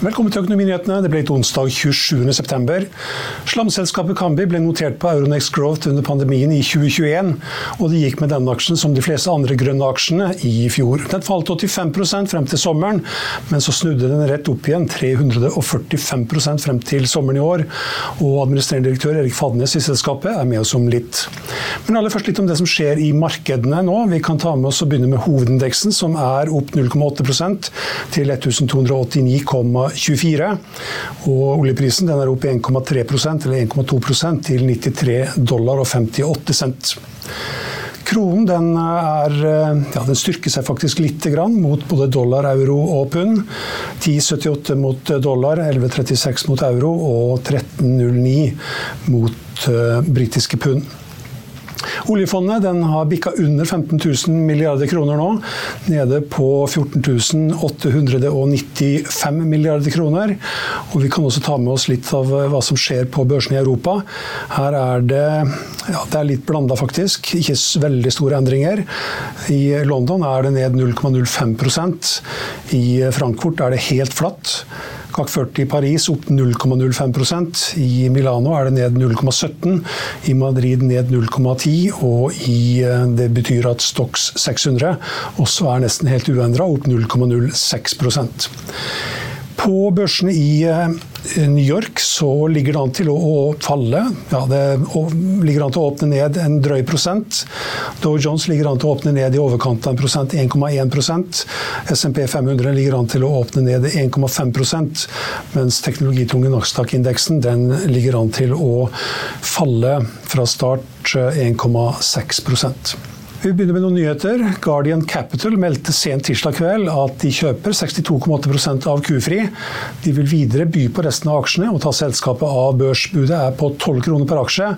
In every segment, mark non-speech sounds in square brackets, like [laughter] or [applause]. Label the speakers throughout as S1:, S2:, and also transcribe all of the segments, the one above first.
S1: Velkommen til Økonominyhetene. Det ble et onsdag 27.9. Slamselskapet Kambi ble notert på Euronext Growth under pandemien i 2021, og det gikk med denne aksjen som de fleste andre grønne aksjene i fjor. Den falt 85% frem til sommeren, men så snudde den rett opp igjen 345% frem til sommeren i år. Og administrerende direktør Erik Fadnes i selskapet er med oss om litt. Men aller først litt om det som skjer i markedene nå. Vi kan ta med oss og begynne med hovedindeksen, som er opp 0,8% til 1289,24. Og oljeprisen er opp 1,3% eller 1,2 til 93 dollar og 58 cent. Kronen den, er, ja, den styrker seg faktisk litt mot både dollar, euro og pund. 10,78 mot dollar, 11,36 mot euro og 13,09 mot uh, britiske pund. Oljefondet har bikka under 15 000 milliarder kroner nå, nede på 14 895 milliarder kroner. Og Vi kan også ta med oss litt av hva som skjer på børsene i Europa. Her er det, ja, det er litt blanda, faktisk. Ikke veldig store endringer. I London er det ned 0,05% I Frankfurt er det helt flatt. CAC 40 i Paris opp 0,05% I Milano er det ned 0,17 I Madrid ned 0,10 og i, det betyr at Stox 600 også er nesten helt uendra, opp 0,06 på børsene i New York så ligger det an til å, falle. Ja, det ligger an til å åpne ned en drøy prosent. Dow Jones ligger an til å åpne ned i overkant av en prosent, 1,1% SMP 500 ligger an til å åpne ned 1,5% mens teknologitunge Nasdaq-indeksen den ligger an til å falle fra start 1,6 vi begynner med noen nyheter. Guardian Capital meldte sent tirsdag kveld at de kjøper 62,8 av Q-Fri. De vil videre by på resten av aksjene og ta selskapet av børsbudet er på 12 kroner per aksje.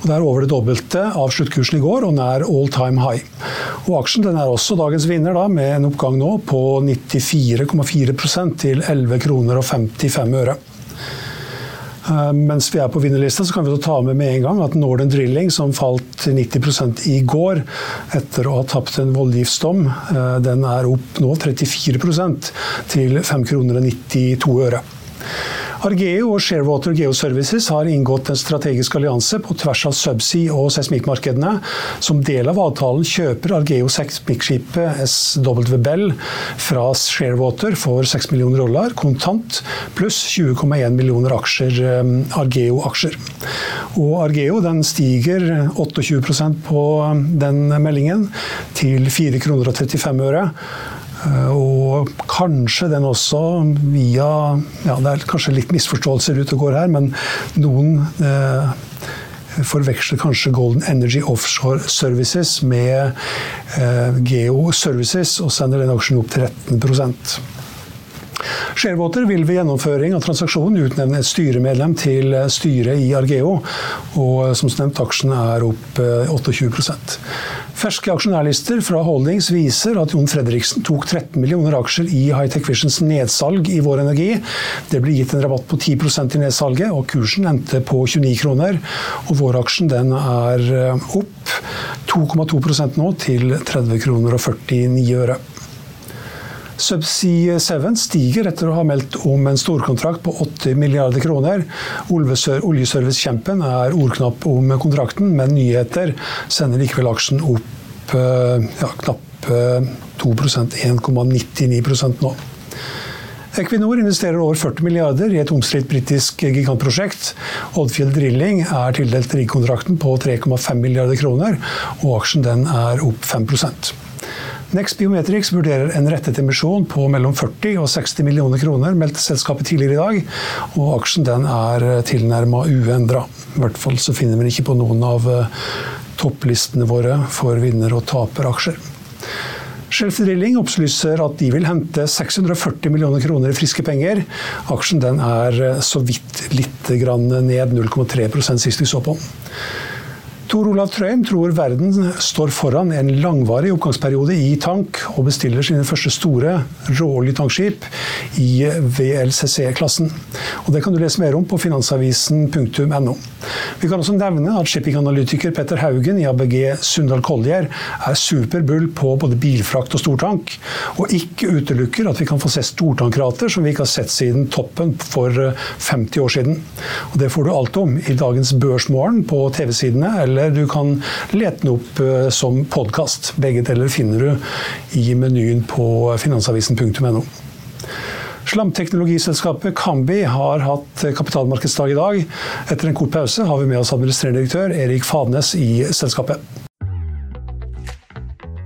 S1: og Det er over det dobbelte av sluttkursen i går og nær all time high. Og Aksjen er også dagens vinner, da, med en oppgang nå på 94,4% til 11 kroner og 55 øre. Eh, mens vi er på vinnerlista, så kan vi ta med med en gang at Northern Drilling, som falt 90 i går etter å ha tapt en voldgiftsdom, eh, den er opp nå 34 til 5 kroner og 92 øre. Argeo og Sharewater Geoservices har inngått en strategisk allianse på tvers av subsea- og seismikkmarkedene. Som del av avtalen kjøper Argeo seismikkskipet SW Bell fra Sharewater for 6 millioner dollar kontant, pluss 20,1 millioner aksjer, eh, Argeo-aksjer. Og Argeo den stiger 28% på den meldingen, til 4 kroner og 35 øre. Eh, og kanskje den også via ja, Det er kanskje litt misforståelser ute og går her, men noen eh, forveksler kanskje Golden Energy Offshore Services med eh, Geo Services, og sender den aksjen opp 13 Sharewater vil ved gjennomføring av transaksjonen utnevne et styremedlem til styret i Argeo, og som nevnt aksjen er opp 28 eh, Ferske aksjonærlister fra Holdings viser at Jon Fredriksen tok 13 millioner aksjer i Hightech Visions nedsalg i Vår Energi. Det ble gitt en rabatt på 10% i nedsalget, og kursen endte på 29 kroner. Og Vår-aksjen den er eh, opp 2,2% nå, til 30 kroner og 49 øre. Subsea 7 stiger etter å ha meldt om en storkontrakt på 80 milliarder kroner. Oljeservice-kjempen er ordknapp om kontrakten, men nyheter sender likevel aksjen opp eh, ja, knapp 2 1,99% nå. Equinor investerer over 40 milliarder i et omstridt britisk gigantprosjekt. Oddfjell Drilling er tildelt riggkontrakten på 3,5 milliarder kroner, og aksjen er opp 5 Next Biometrics vurderer en rettet emisjon på mellom 40 og 60 millioner kroner, meldte selskapet tidligere i dag. Og aksjen den er tilnærma uendra. I hvert fall så finner vi ikke på noen av eh, topplistene våre for vinner- og taperaksjer. Shelf Drilling opplyser at de vil hente 640 millioner kroner i friske penger. Aksjen den er eh, så vidt litt ned 0,3 sist vi så på. Tor Olav Trøim tror verden står foran en langvarig oppgangsperiode i tank, og bestiller sine første store råoljetankskip i VLCC-klassen. Det kan du lese mer om på finansavisen.no. Vi kan også nevne at shippinganalytiker Petter Haugen i ABG Sundal Collier er superbull på både bilfrakt og stortank, og ikke utelukker at vi kan få se stortankrater som vi ikke har sett siden toppen for 50 år siden. Og Det får du alt om i dagens Børsmorgen på TV-sidene eller eller du kan lete den opp eh, som podkast. Begge deler finner du i menyen på finansavisen.no. Slamteknologiselskapet Kambi har hatt kapitalmarkedsdag i dag. Etter en kort pause har vi med oss administrerende direktør Erik Fadnes i selskapet.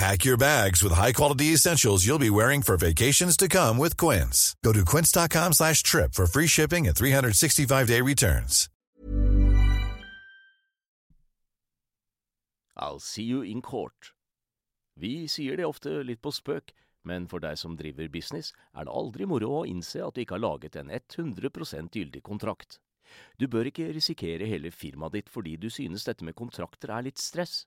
S2: Pack your bags with high-quality essentials you'll be wearing for vacations to come with Quince. Go to quince.com slash trip for free shipping and 365-day returns.
S3: I'll see you in court. Vi sier det ofte litt på spøk, men for deg som driver business, er det aldri moro å innse at du ikke har laget en 100% gyldig kontrakt. Du bør ikke risikere hele firmaet ditt fordi du synes dette med kontrakter er litt stress.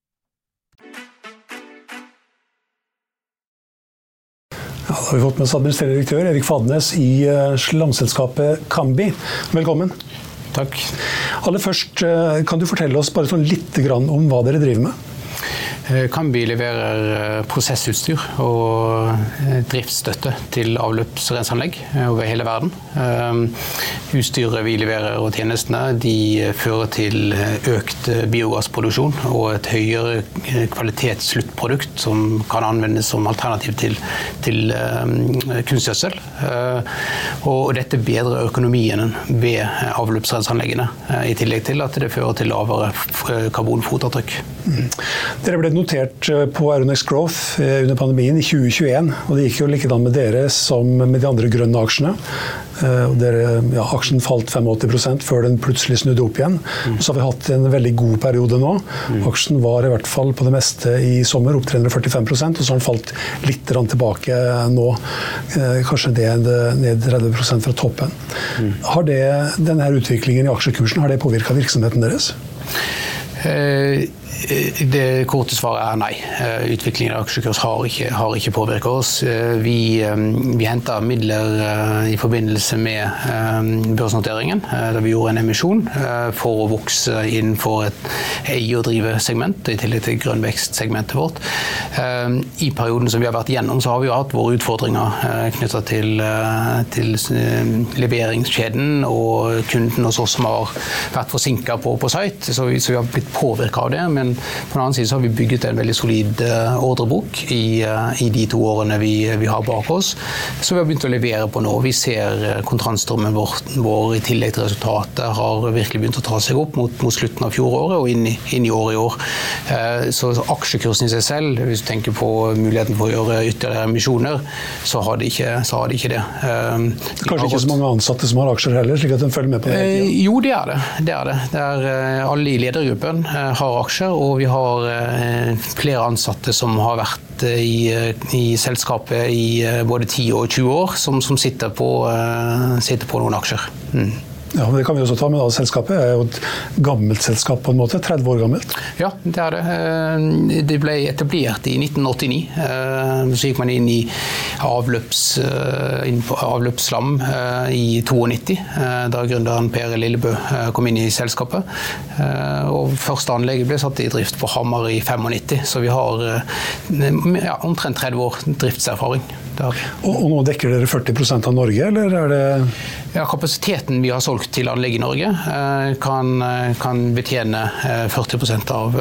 S1: da har vi fått med oss administrerende direktør Erik Fadnes i uh, slamselskapet Kambi. Velkommen.
S4: Takk.
S1: Aller først, uh, kan du fortelle oss bare sånn litt om hva dere driver med?
S4: Eh, leverer eh, prosessutstyr og eh, driftsstøtte til avløpsrenseanlegg over hele verden. Utstyret vi leverer og tjenestene de fører til økt biogassproduksjon og et høyere kvalitetssluttprodukt som kan anvendes som alternativ til, til kunstgjødsel. Og dette bedrer økonomien ved avløpsrenseanleggene, i tillegg til at det fører til lavere karbonfotavtrykk. Mm.
S1: Notert eh, på Aeronex Growth eh, under pandemien i 2021. og Det gikk jo likedan med dere som med de andre grønne aksjene. Eh, dere, ja, aksjen falt 85 før den plutselig snudde opp igjen. Mm. Og så har vi hatt en veldig god periode nå. Mm. Aksjen var i hvert fall på det meste i sommer opp 345 og så har den falt litt tilbake nå. Kanskje det ned 30% fra toppen. Mm. Har det, denne utviklingen i aksjekursen har det påvirka virksomheten deres?
S4: Eh, det korte svaret er nei. Eh, utviklingen av aksjekurs har ikke, ikke påvirket oss. Eh, vi, vi henta midler i forbindelse med børsnoteringen da vi gjorde en emisjon for å vokse innenfor et eie- og drive-segment, i tillegg til grønn vekst-segmentet vårt. I perioden som vi har vært gjennom, så har vi jo hatt våre utfordringer knytta til, til leveringskjeden og kunden hos oss som har vært forsinka på, på site, så vi, så vi har blitt påvirka av det. men på den annen side så har vi bygget en veldig solid eh, ordrebok i, eh, i de to årene vi, vi, har bak oss, som vi har begynt å levere på nå. Vi ser eh, kontantstrømmen vår, vår, i tillegg til resultatet har virkelig begynt å ta seg opp mot, mot slutten av fjoråret og inn i, inn i året i år. Så, så aksjekursen i seg selv, hvis du tenker på muligheten for å gjøre ytterligere emisjoner, så har de ikke, så har det, ikke det.
S1: De Kanskje ikke så mange ansatte som har aksjer heller, slik at de følger med på det?
S4: Jo, det er det. det, er det. det er, alle i ledergruppen har aksjer og vi har eh, flere ansatte som har vært eh, i, eh, i selskapet i både 10 og 20 år, som, som sitter, på, sitter, på, noen aksjer. Mm.
S1: Ja, Det kan vi også ta med. da. Selskapet er jo et gammelt selskap, på en måte. 30 år gammelt.
S4: Ja, det er det. Eh, det ble etablert i 1989. Eh, så gikk man inn i avløps, eh, avløpsslam i 92, da gründeren Per Lillebø kom inn i selskapet. Og første anlegget ble satt i drift på Hamar i 95, så vi har ja, omtrent 30 år driftserfaring.
S1: Og, og nå dekker dere 40% av Norge, eller er det
S4: ja, Kapasiteten vi har solgt til anlegg i Norge, eh, kan, eh, kan betjene 40 eh, av,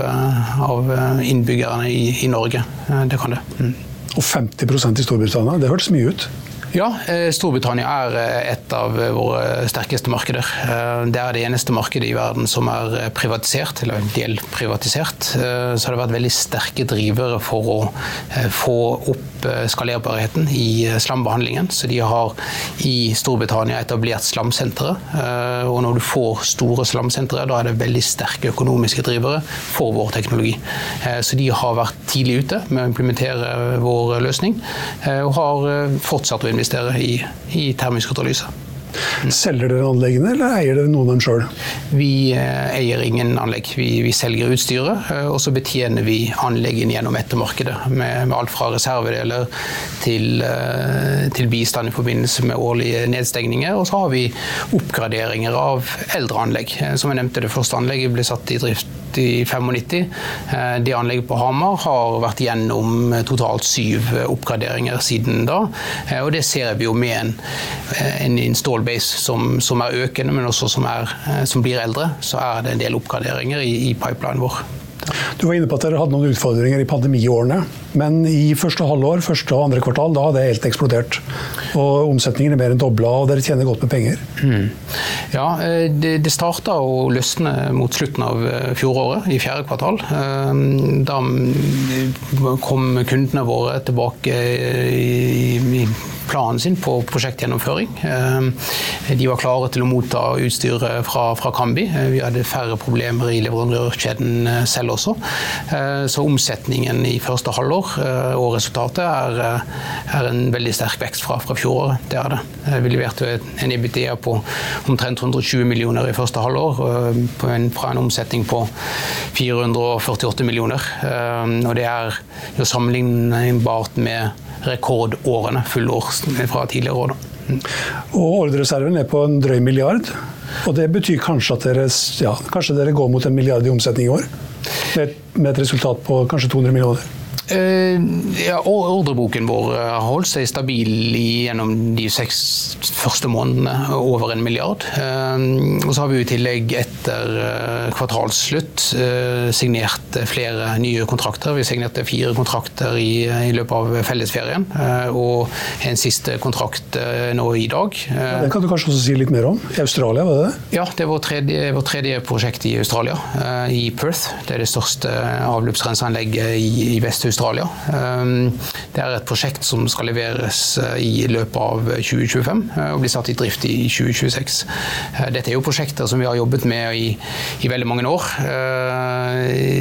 S4: av innbyggerne i, i, Norge. Det kan det. Mm.
S1: Og 50% i Storbritannia, det hørtes mye ut?
S4: Ja, eh, Storbritannia er eh, et av eh, våre sterkeste markeder. Det er det eneste markedet i verden som er privatisert, eller delprivatisert. Så har det vært veldig sterke drivere for å få opp skalerbarheten i slambehandlingen. Så de har i Storbritannia etablert slamsentre. Og når du får store slamsentre, da er det veldig sterke økonomiske drivere for vår teknologi. Så de har vært tidlig ute med å implementere vår løsning, og har fortsatt å investere investere i, i termisk katalyse.
S1: Selger dere anleggene, eller eier dere noen av dem sjøl?
S4: Vi eh, eier ingen anlegg. Vi, vi selger utstyret, eh, og så betjener vi anleggene gjennom ettermarkedet. Med, med alt fra reservedeler til, eh, til, bistand i forbindelse med årlige nedstengninger. Og så har vi oppgraderinger av eldre anlegg. Som jeg nevnte, det første anlegget ble satt i drift i 95. Eh, det anlegget på Hamar har vært gjennom eh, totalt syv eh, oppgraderinger siden da. Og det ser vi jo med en, en install base som, som, er økende, men også som, er, som, blir eldre. Så er det en del oppgraderinger i, i pipelinen vår.
S1: Du var inne på at dere hadde noen utfordringer i pandemiårene. Men i første halvår, første og andre kvartal, da hadde det helt eksplodert. Og omsetningen er mer enn dobla, og dere tjener godt med penger. Mm.
S4: Ja, eh, det, det starta å løsne mot slutten av eh, fjoråret, i fjerde kvartal. Eh, da kom kundene våre tilbake i, i planen sin på prosjektgjennomføring. Eh, de var klare til å motta utstyret fra, fra Kambi. Eh, vi hadde færre problemer i leverandørkjeden eh, selv også. Så omsetningen i første halvår og resultatet er, er en veldig sterk vekst fra, fra fjoråret. Det er det. Vi leverte en EBITDA på omtrent 120 millioner i første halvår, fra en omsetning på 448 millioner. Og det er jo sammenlignbart med rekordårene, fullår fra tidligere år.
S1: Og Ordrereserven er på en drøy milliard. Og det betyr kanskje at dere, ja, kanskje dere går mot en milliard i omsetning i år? Med, med et resultat på kanskje 200 millioner?
S4: Eh, ja, Ordreboken vår har holdt seg stabil gjennom de seks første månedene, over en milliard. Eh, og så har vi i tillegg etter eh, kvartalsslutt signert flere nye kontrakter. Vi signerte fire kontrakter i, i løpet av fellesferien, og en siste kontrakt nå i dag.
S1: Den kan du kanskje også si litt mer om? I Australia, var det det?
S4: Ja, det er vårt tredje, vår tredje prosjekt i Australia, i Perth. Det er det største avløpsrenseanlegget i, i Vest-Australia. Ehm, det er et prosjekt som skal leveres eh, i løpet av 2025 eh, og bli satt i drift i 2026. Eh, dette er jo prosjekter som vi har jobbet med i, i veldig mange år.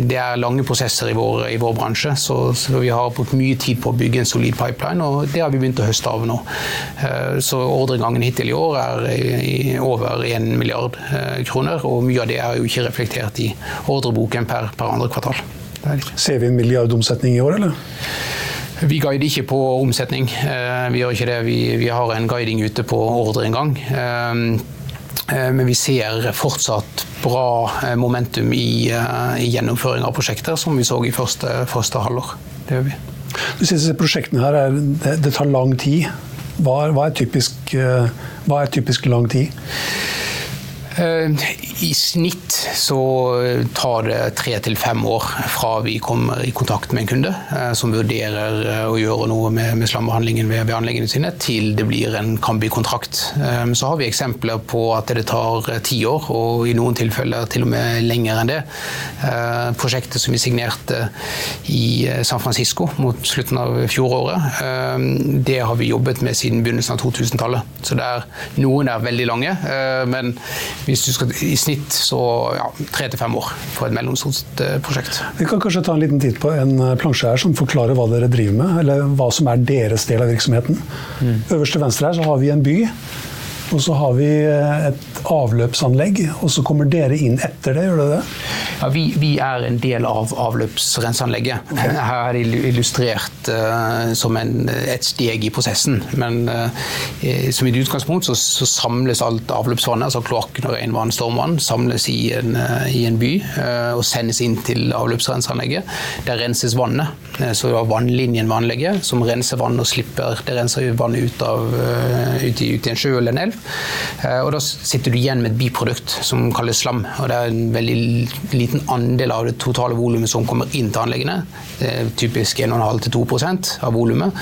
S4: Det er lange prosesser i vår, i vår bransje, så, så, vi har brukt mye tid på å bygge en solid pipeline, og det har vi begynt å høste av nå. Så ordregangen hittil i år er i, over 1 milliard kroner, og mye av det er jo ikke reflektert i ordreboken per, per andre kvartal.
S1: Ser vi en milliardomsetning i år, eller?
S4: Vi guider ikke på omsetning. Eh, vi gjør ikke det. Vi, vi har en guiding ute på ordreinngang. en gang. men vi ser fortsatt bra momentum i, i gjennomføring av prosjekter, som vi så i første, første halvår. Det gjør vi.
S1: Du disse prosjektene her er, det, det, tar lang tid. Hva, hva, er typisk, hva er typisk lang tid?
S4: I snitt så tar det tre til fem år fra vi kommer i kontakt med en kunde eh, som vurderer eh, å gjøre noe med, med slambehandlingen ved, anleggene sine, til det blir en Kambi-kontrakt. Eh, så har vi eksempler på at det tar ti år, og i noen tilfeller til og med lenger enn det. Prosjektet som vi signerte i San Francisco mot slutten av fjoråret, det har vi jobbet med siden begynnelsen av 2000-tallet. Så er, noen er veldig lange, men hvis du skal i snitt så ja, tre til fem år for et mellomstort eh, prosjekt.
S1: Vi kan kanskje ta en liten titt på en eh, plansje her som forklarer hva dere driver med, eller hva som er deres del av virksomheten. Mm. Øverst til venstre her så har vi en by. Og så har vi eh, et avløpsanlegg, og så kommer dere inn etter det, gjør dere det?
S4: Ja, vi, vi, er en del av avløpsrenseanlegget. Okay. Her er det illustrert uh, som en, et steg i prosessen. Men uh, som i utgangspunkt så, så, samles alt avløpsvannet, altså kloakken og regnvann, stormvann, samles i en, uh, i en by og sendes inn til avløpsrenseanlegget. Der renses vannet. Så det var vannlinjen ved anlegget som renser vann og slipper Det renser vannet ut, av, ut, i, ut i en sjø eller en elv. Og da sitter du igjen med et biprodukt som kalles slam. og Det er en veldig liten andel av det totale volumet som kommer inn til anleggene. Typisk 1,5-2% av volumet.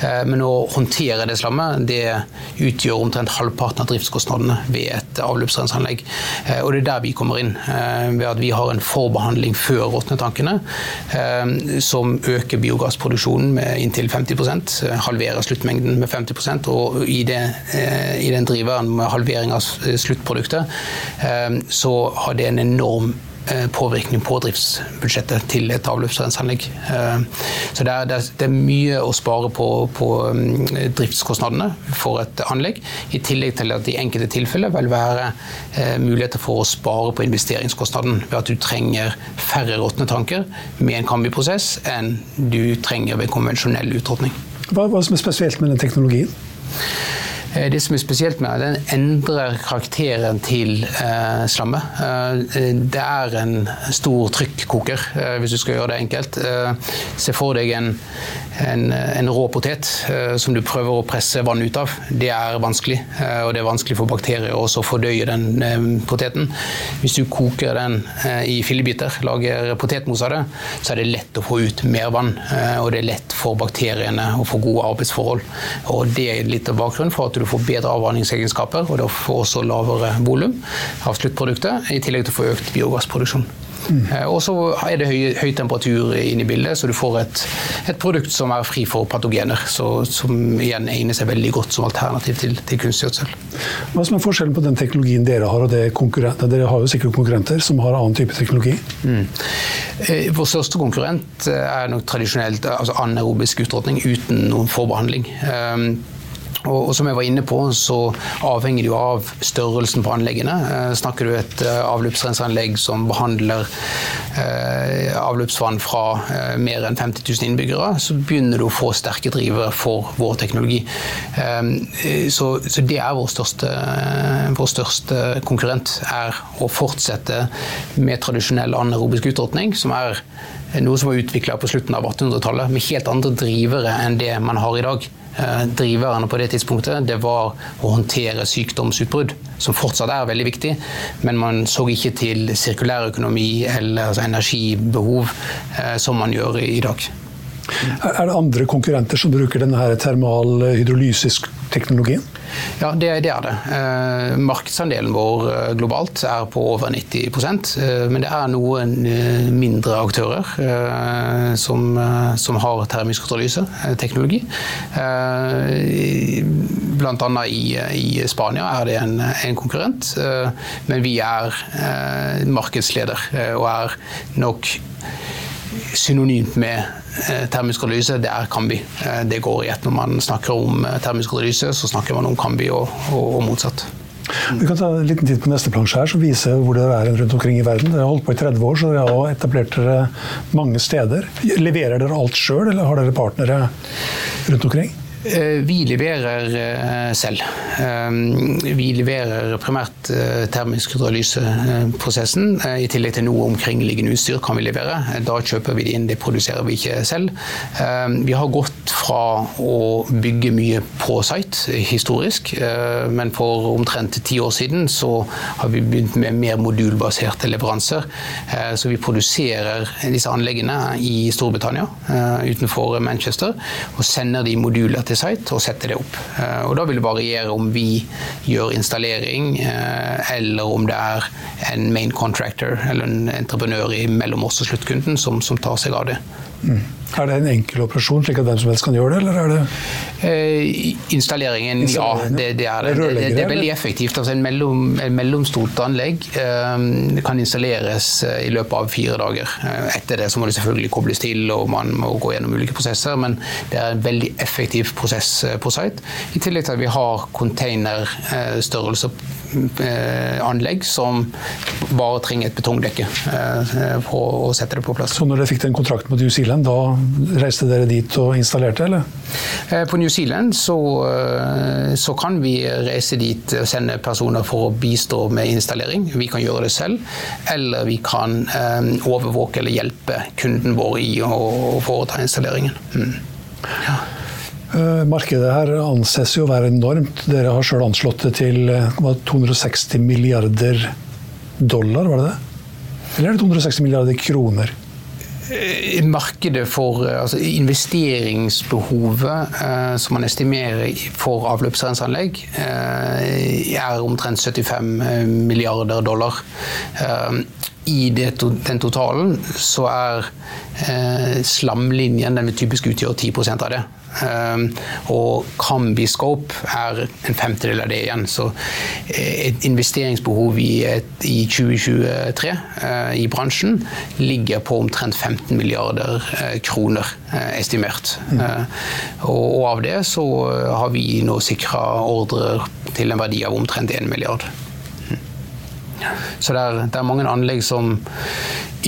S4: Eh, men å håndtere det slammet det utgjør omtrent halvparten av driftskostnadene ved et avløpsrenseanlegg. Eh, og det er der vi kommer inn, eh, ved at vi har en forbehandling før råtnetankene som øker biogassproduksjonen med inntil 50% halverer sluttmengden med 50 og i, det, i den driveren med halvering av sluttproduktet, så har det en enorm påvirkning på driftsbudsjettet til et avløpsrenseanlegg. Eh, så det er, det er, mye å spare på, på mm, driftskostnadene for et anlegg, i tillegg til at i enkelte tilfeller vil være eh, muligheter for å spare på investeringskostnaden ved at du trenger færre råtne tanker med en kambiprosess- enn du trenger ved konvensjonell utråtning.
S1: Hva det som er spesielt med den teknologien?
S4: Eh, det som er spesielt med den endrer karakteren til eh, slammet. Eh, det er en stor trykkoker, eh, hvis du skal gjøre det enkelt. Eh, se for deg en, en, en rå potet eh, som du prøver å presse vann ut av. Det er vanskelig, og det er vanskelig for bakterier også å fordøye den poteten. Hvis du koker den i fillebiter, lager potetmos av det, så er det lett å få ut mer vann. og det er lett for bakteriene å få gode arbeidsforhold. Og det er litt av bakgrunnen for at du du får bedre avvanningsegenskaper, og du får også lavere volum av sluttproduktet, i tillegg til å få økt biogassproduksjon. Mm. Og så er det høy, høy, temperatur inne i bildet, så du får et, et produkt som er fri for patogener. Så, som igjen egner seg veldig godt som alternativ til, til kunstgjødsel.
S1: Hva som er forskjellen på den teknologien dere har, og det konkurrenter? Dere har jo sikkert konkurrenter som har annen type teknologi? Mm.
S4: Eh, vår største konkurrent er nok tradisjonelt altså anaerobisk utrådning uten noen forbehandling. Og, som jeg var inne på, så avhenger det jo av størrelsen på anleggene. Eh, snakker du et eh, avløpsrenseanlegg som behandler eh, avløpsvann fra eh, mer enn 50 000 innbyggere, så begynner du å få sterke drivere for vår teknologi. Eh, så, så, det er vår største, vår største, konkurrent, er å fortsette med tradisjonell anaerobisk utråtning, som er noe som var utvikla på slutten av 1800-tallet, med helt andre drivere enn det man har i dag. Eh, driverne på det tidspunktet, det var å håndtere sykdomsutbrudd, som fortsatt er veldig viktig. Men man så ikke til sirkulærøkonomi eller altså energibehov eh, som man gjør i dag.
S1: Er det andre konkurrenter som bruker denne termal hydrolysisk teknologien?
S4: Ja, det, det er det. Eh, markedsandelen vår eh, globalt er på over 90 eh, Men det er noen eh, mindre aktører eh, som, eh, som, har termisk hydrolyse-teknologi. Blant annet i, i, Spania er det en, en konkurrent. men vi er markedsleder og er nok synonymt med eh, termisk analyse, det er Kambi. Eh, det går i ett. Når man snakker om eh, termisk analyse, så snakker man om Kambi og, og, og motsatt.
S1: Vi kan ta en liten titt på neste plansje her, som viser hvor det er rundt omkring i verden. Dere har holdt på i 30 år, så dere har etablert dere mange steder. Leverer dere alt sjøl, eller har dere partnere rundt omkring?
S4: Eh, vi leverer eh, selv. Eh, vi leverer primært termisk hydrolyseprosessen. I tillegg til noe omkringliggende utstyr kan vi levere. Da kjøper vi det inn, det produserer vi ikke selv. Vi har gått fra å bygge mye på site historisk, men for omtrent ti år siden så har vi begynt med mer modulbaserte leveranser. Så vi produserer disse anleggene i Storbritannia, utenfor Manchester, og sender de moduler til til site og setter det opp. Eh, og Da vil det variere om vi gjør installering, eh, eller om det er en main contractor eller en entreprenør mellom oss og sluttkunden som, som tar seg av det.
S1: Mm. Er det en enkel operasjon, slik at hvem som helst kan gjøre det, eller er det
S4: eh, Installeringen, ja. Det, det, er det. Det, det, er veldig effektivt. Altså, en, mellom, en mellomstort anlegg eh, kan installeres eh, i løpet av fire dager. Eh, etter det så må det selvfølgelig kobles til, og man må gå gjennom ulike prosesser, men det er en veldig effektiv prosess eh, på site. I tillegg til at vi har containerstørrelse anlegg som bare trenger et betongdekke for å sette det på plass.
S1: Så når dere fikk den kontrakten på New Zealand, da Reiste dere dit og installerte, eller?
S4: Eh, på New Zealand så, eh, så, kan vi reise dit og sende personer for å bistå med installering. Vi kan gjøre det selv. Eller vi kan um, overvåke eller hjelpe kunden vår i å foreta installeringen. Mm.
S1: Ja. Markedet her anses jo å være enormt. Dere har sjøl anslått det til 260 milliarder dollar, var det det? Eller er det 260 milliarder kroner?
S4: Eh, markedet for eh, altså investeringsbehovet eh, som man estimerer for avløpsrenseanlegg, eh, er omtrent 75 eh, milliarder dollar. Eh, I det, den totalen så er slamlinjen den vil typisk utgjøre 10% av det. Ehm, og Cambiscope er en femtedel av det igjen. Så eh, et investeringsbehov i, et, i 2023 eh, i bransjen ligger på omtrent 15 milliarder eh, kroner estimert. Mm. Og av det så har vi nå sikra ordrer til en verdi av omtrent 1 milliard. Så det er, det er, mange anlegg som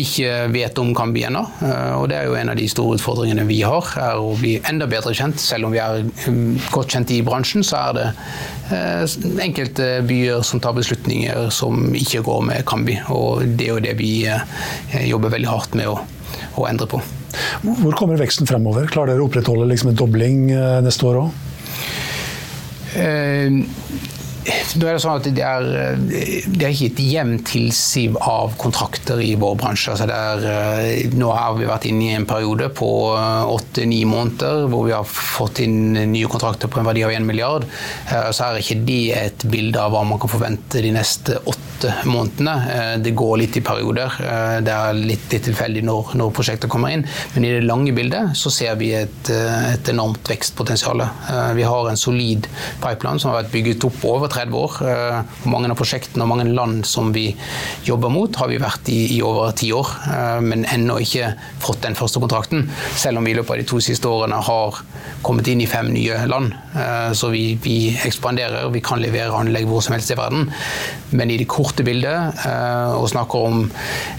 S4: ikke vet om Kambi ennå. Eh, og det er jo en av de store utfordringene vi har, er å bli enda bedre kjent. Selv om vi er um, godt kjent i bransjen, så er det eh, enkelte byer som tar beslutninger som ikke går med Kambi. Og det er jo det vi eh, jobber veldig hardt med å, å endre på.
S1: Hvor kommer veksten fremover? Klarer dere å opprettholde liksom en dobling neste år òg?
S4: Nå er Det sånn at det er, det er ikke et jevnt tilsiv av kontrakter i vår bransje. Altså er, eh, nå har vi vært inne i en periode på eh, åtte-ni måneder hvor vi har fått inn nye kontrakter på en verdi av 1 milliard. Eh, så er ikke det et bilde av hva man kan forvente de neste åtte månedene. Det går litt i perioder. Det er litt, litt tilfeldig når, når prosjektet kommer inn. Men i det lange bildet så ser vi et, et enormt vekstpotensial. Vi har en solid pipeline som har vært bygget opp over 30 år. Og mange av prosjektene og mange land som vi jobber mot, har vi vært i i over ti år, men ennå ikke fått den første kontrakten. Selv om vi i løpet av de to siste årene har kommet inn i fem nye land. Så vi, vi ekspanderer, vi kan levere anlegg hvor som helst i verden. Men i det korte bildet, og snakker om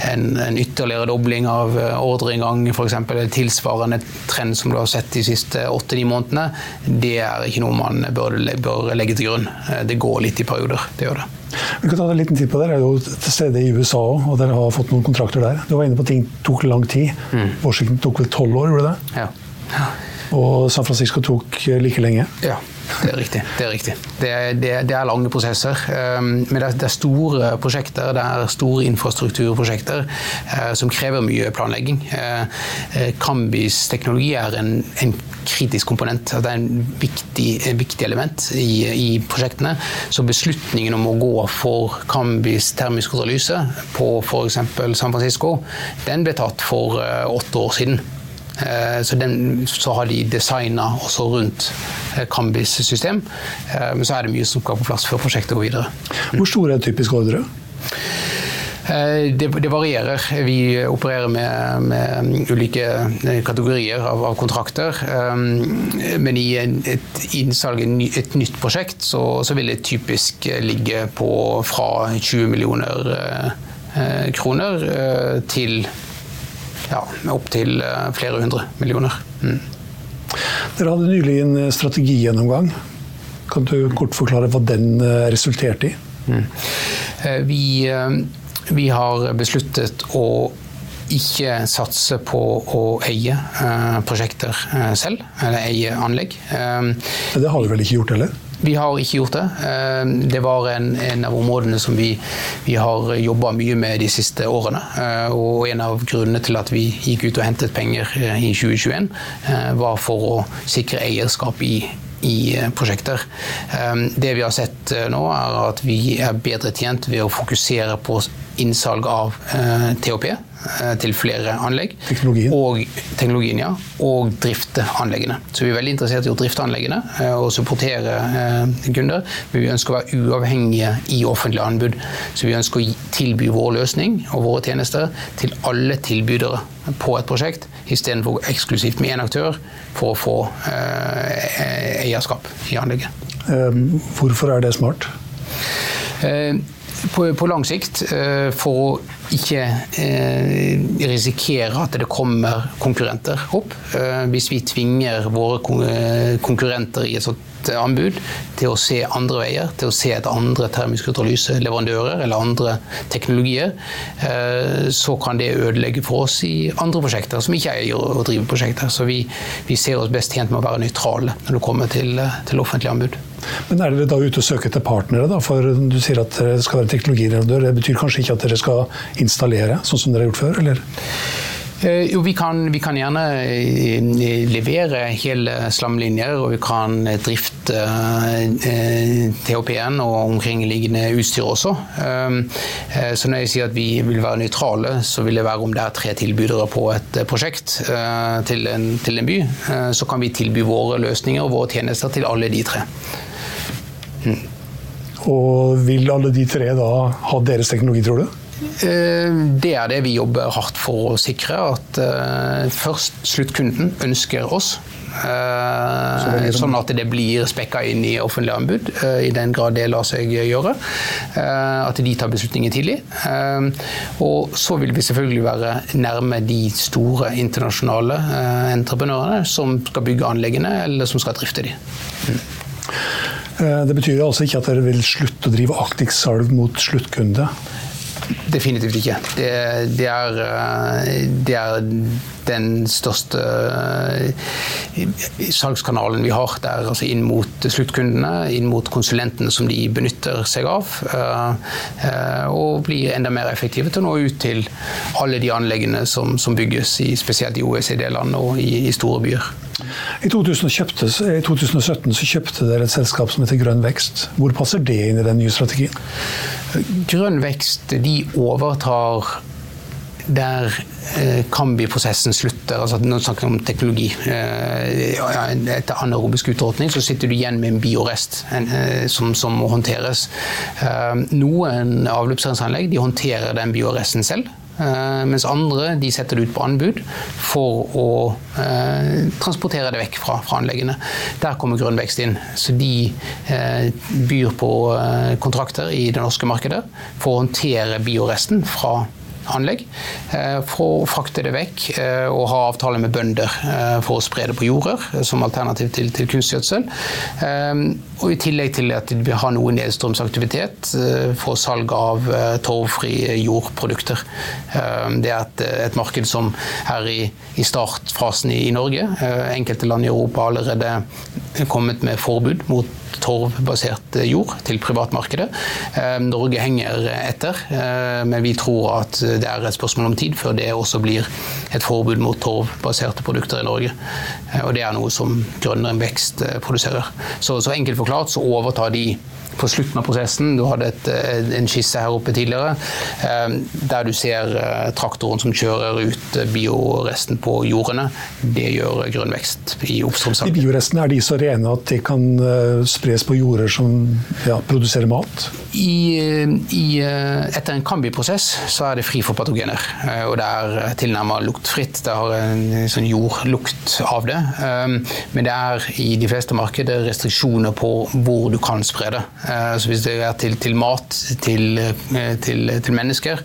S4: en, en ytterligere dobling av ordreinngang, f.eks. tilsvarende trend som du har sett de siste åtte-ni månedene, det er ikke noe man bør, bør, legge til grunn. Det går litt i perioder. Det gjør det.
S1: Vi kan ta en liten tid på Dere er jo til stede i USA òg, og dere har fått noen kontrakter der. Du var inne på at ting tok lang tid. Mm. Washington tok vel tolv år, gjorde det?
S4: Ja. ja.
S1: Og San Francisco tok like lenge?
S4: Ja. Det er riktig. Det er, riktig. Det er, det det er lange prosesser. Um, men det er, store prosjekter, det er store infrastrukturprosjekter uh, som krever mye planlegging. Cambis uh, uh, teknologi er en, en kritisk komponent. Det er en viktig, en viktig element i, i, prosjektene. Så beslutningen om å gå for Cambys termisk kontrollyse på f.eks. San Francisco, den ble tatt for åtte år siden. Eh, så, den, så, har de designa også rundt eh, system. Eh, men så er det mye som skal på plass før prosjektet går videre.
S1: Hvor stor er en typisk ordre?
S4: Det, det, varierer. Vi opererer med, med ulike kategorier av, av, kontrakter. Men i et innsalg, et nytt prosjekt, så, så vil det typisk ligge på fra 20 millioner kroner til ja, opptil eh, flere hundre millioner. Mm.
S1: Dere hadde nylig en eh, strategigjennomgang. Kan du kort forklare hva den eh, resulterte i? Mm.
S4: Vi, vi, har besluttet å ikke satse på å eie prosjekter selv, eller eie anlegg.
S1: det har du vel ikke gjort heller?
S4: Vi har ikke gjort det. Eh, det var en, en av områdene som vi, vi har jobba mye med de siste årene. Eh, og en av grunnene til at vi gikk ut og hentet penger eh, i 2021, var for å sikre eierskap i, i prosjekter. Det vi har sett nå, er at vi er bedre tjent ved å fokusere på innsalg av THP, Eh, til flere anlegg.
S1: Teknologien.
S4: Og teknologien, ja. Og drifte anleggene. Så vi er veldig interessert i å drifte anleggene eh, og supportere eh, kunder. Men vi ønsker å være uavhengige i offentlige anbud. Så vi ønsker å tilby vår løsning og våre tjenester til alle tilbydere på et prosjekt, istedenfor eksklusivt med én aktør for å få eierskap i anlegget.
S1: Hvorfor er det smart?
S4: På, på lang sikt, for å ikke eh, risikere at det kommer konkurrenter opp. Eh, hvis vi tvinger våre konkurrenter i et sånt anbud til å se andre veier, til å se etter andre termisk kontrollyseleverandører eller andre teknologier, eh, så kan det ødelegge for oss i andre prosjekter som ikke eier å drive prosjekter. Så vi, vi ser oss best tjent med å være nøytrale når det kommer til, til offentlige anbud.
S1: Men er dere da ute og søker etter partnere? da? For Du sier at dere skal være teknologileverandør. Det betyr kanskje ikke at dere skal installere, sånn som dere har gjort før? eller?
S4: Eh, jo, vi kan, vi kan, gjerne eh, levere hele slamlinjer, og vi kan drifte eh, THP-en og omkringliggende utstyr også. Så når jeg sier at vi vil være nøytrale, så vil det være om det er tre tilbydere på et prosjekt til en, til en by. Så kan vi tilby våre løsninger og våre tjenester til alle de tre.
S1: Mm. Og vil alle de tre da ha deres teknologi, tror du?
S4: Eh, det er det vi jobber hardt for å sikre. At eh, først sluttkunden ønsker oss. Eh, sånn at det blir spekka inn i offentlige anbud, i den grad det lar seg gjøre. At de tar beslutninger tidlig. Og så vil vi selvfølgelig være nærme de store internasjonale entreprenørene som skal bygge anleggene, eller som skal drifte de. Mm.
S1: Det betyr altså ikke at dere vil slutte å drive aktivt salg mot sluttkunde?
S4: Definitivt ikke. Det, det, er, eh, det, er, den største eh, salgskanalen vi har. Det er altså inn mot sluttkundene, inn mot konsulentene som de benytter seg av. Eh, og blir enda mer effektive til å nå ut til alle de anleggene som, som bygges, i, spesielt i OECD-land og i, i, store byer.
S1: I 2017, I 2017 så kjøpte dere et selskap som heter Grønn vekst. Hvor passer det inn i den nye strategien?
S4: Grønn vekst de overtar der eh, Kambi-prosessen slutter, altså når vi snakker om teknologi eh, Etter anaerobisk utråtning så sitter du igjen med en biorest eh, som, som, må håndteres. Eh, noen avløpsrenseanlegg de håndterer den bioresten selv. Uh, mens andre de setter det ut på anbud for å eh, transportere det vekk fra, fra, anleggene. Der kommer Grønn vekst inn. Så de eh, byr på kontrakter i det norske markedet for å håndtere bioresten fra anlegg eh, for å frakte det vekk eh, og ha avtale med bønder eh, for å spre det på jorder som alternativ til, til kunstgjødsel. Og i tillegg til at vi har noe nedstrømsaktivitet for salg av torvfrie jordprodukter. Det er et, et marked som er i, i startfasen i, i Norge. Enkelte land i Europa allerede kommet med forbud mot torvbasert jord til privatmarkedet. Norge henger etter, men vi tror at det er et spørsmål om tid før det også blir et forbud mot torvbaserte produkter i Norge. Eh, og det er noe som Grønnere Vekst eh, produserer. Så, så enkelt forklart så overtar de på slutten av prosessen. Du hadde et, eh, en skisse her oppe tidligere der du ser traktoren som kjører ut bioresten på jordene. Det gjør Grønn Vekst i oppstrømssaken.
S1: De biorestene, er de så rene at de kan spres på jorder som ja, produserer mat?
S4: I, i, etter en Kambi-prosess så er det fri for patogener. Eh, og det er tilnærmet luktfritt. Det har en sånn jordlukt av det. Men det er i de fleste markeder restriksjoner på hvor du kan spre det. Eh, så hvis det er til, til mat til, eh, til, til, mennesker,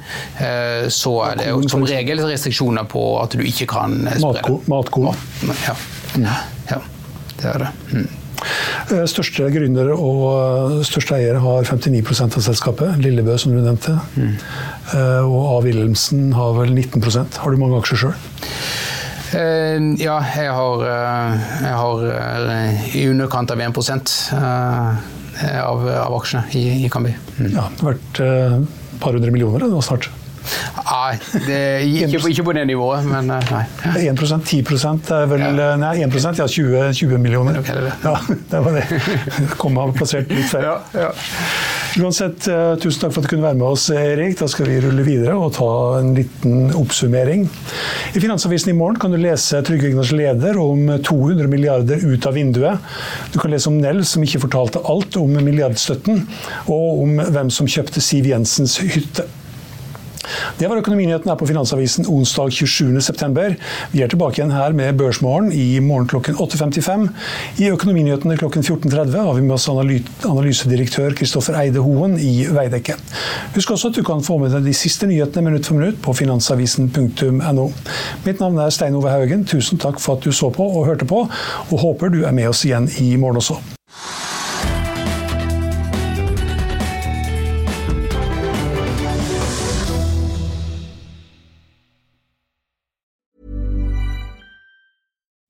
S4: så er det som regel restriksjoner på at du ikke kan spre det.
S1: Matkorn?
S4: ja. Mm. ja. Det er det. Mm.
S1: Eh, største gründer og eh, største eier har 59% av selskapet. Lillebø, som du nevnte. Mm. Og A. Wilhelmsen har vel 19% Har du mange aksjer sjøl?
S4: Ja, jeg har, jeg har, i underkant av 1 av, av aksjene i, i Kambi.
S1: Mm. Ja, det har vært et par hundre millioner da, snart?
S4: Nei, det, ikke, ikke, på det nivået, men eh, nei.
S1: 1 10 er vel ja. Nei, 1 ja, 20, 20 millioner.
S4: Okay, det.
S1: Ja, [laughs] det var det. Kom av plassert litt feil.
S4: Ja, ja.
S1: Uansett, uh, tusen takk for at du kunne være med oss, Erik. Da skal vi rulle videre og ta en liten oppsummering. I Finansavisen i morgen kan du lese Trygve Egners leder om 200 milliarder ut av vinduet. Du kan lese om Nell som ikke fortalte alt om milliardstøtten, og om hvem som kjøpte Siv Jensens hytte. Det var Økonominyhetene her på Finansavisen onsdag 27.9. Vi er tilbake igjen her med Børsmorgen i morgen klokken 8.55. I Økonominyhetene klokken 14.30 har vi med oss analysedirektør Kristoffer Eide Hoen i Veidekke. Husk også at du kan få med deg de siste nyhetene minutt for minutt på finansavisen.no. Mitt navn er Stein Ove Haugen. Tusen takk for at du så på og hørte på, og håper du er med oss igjen i morgen også.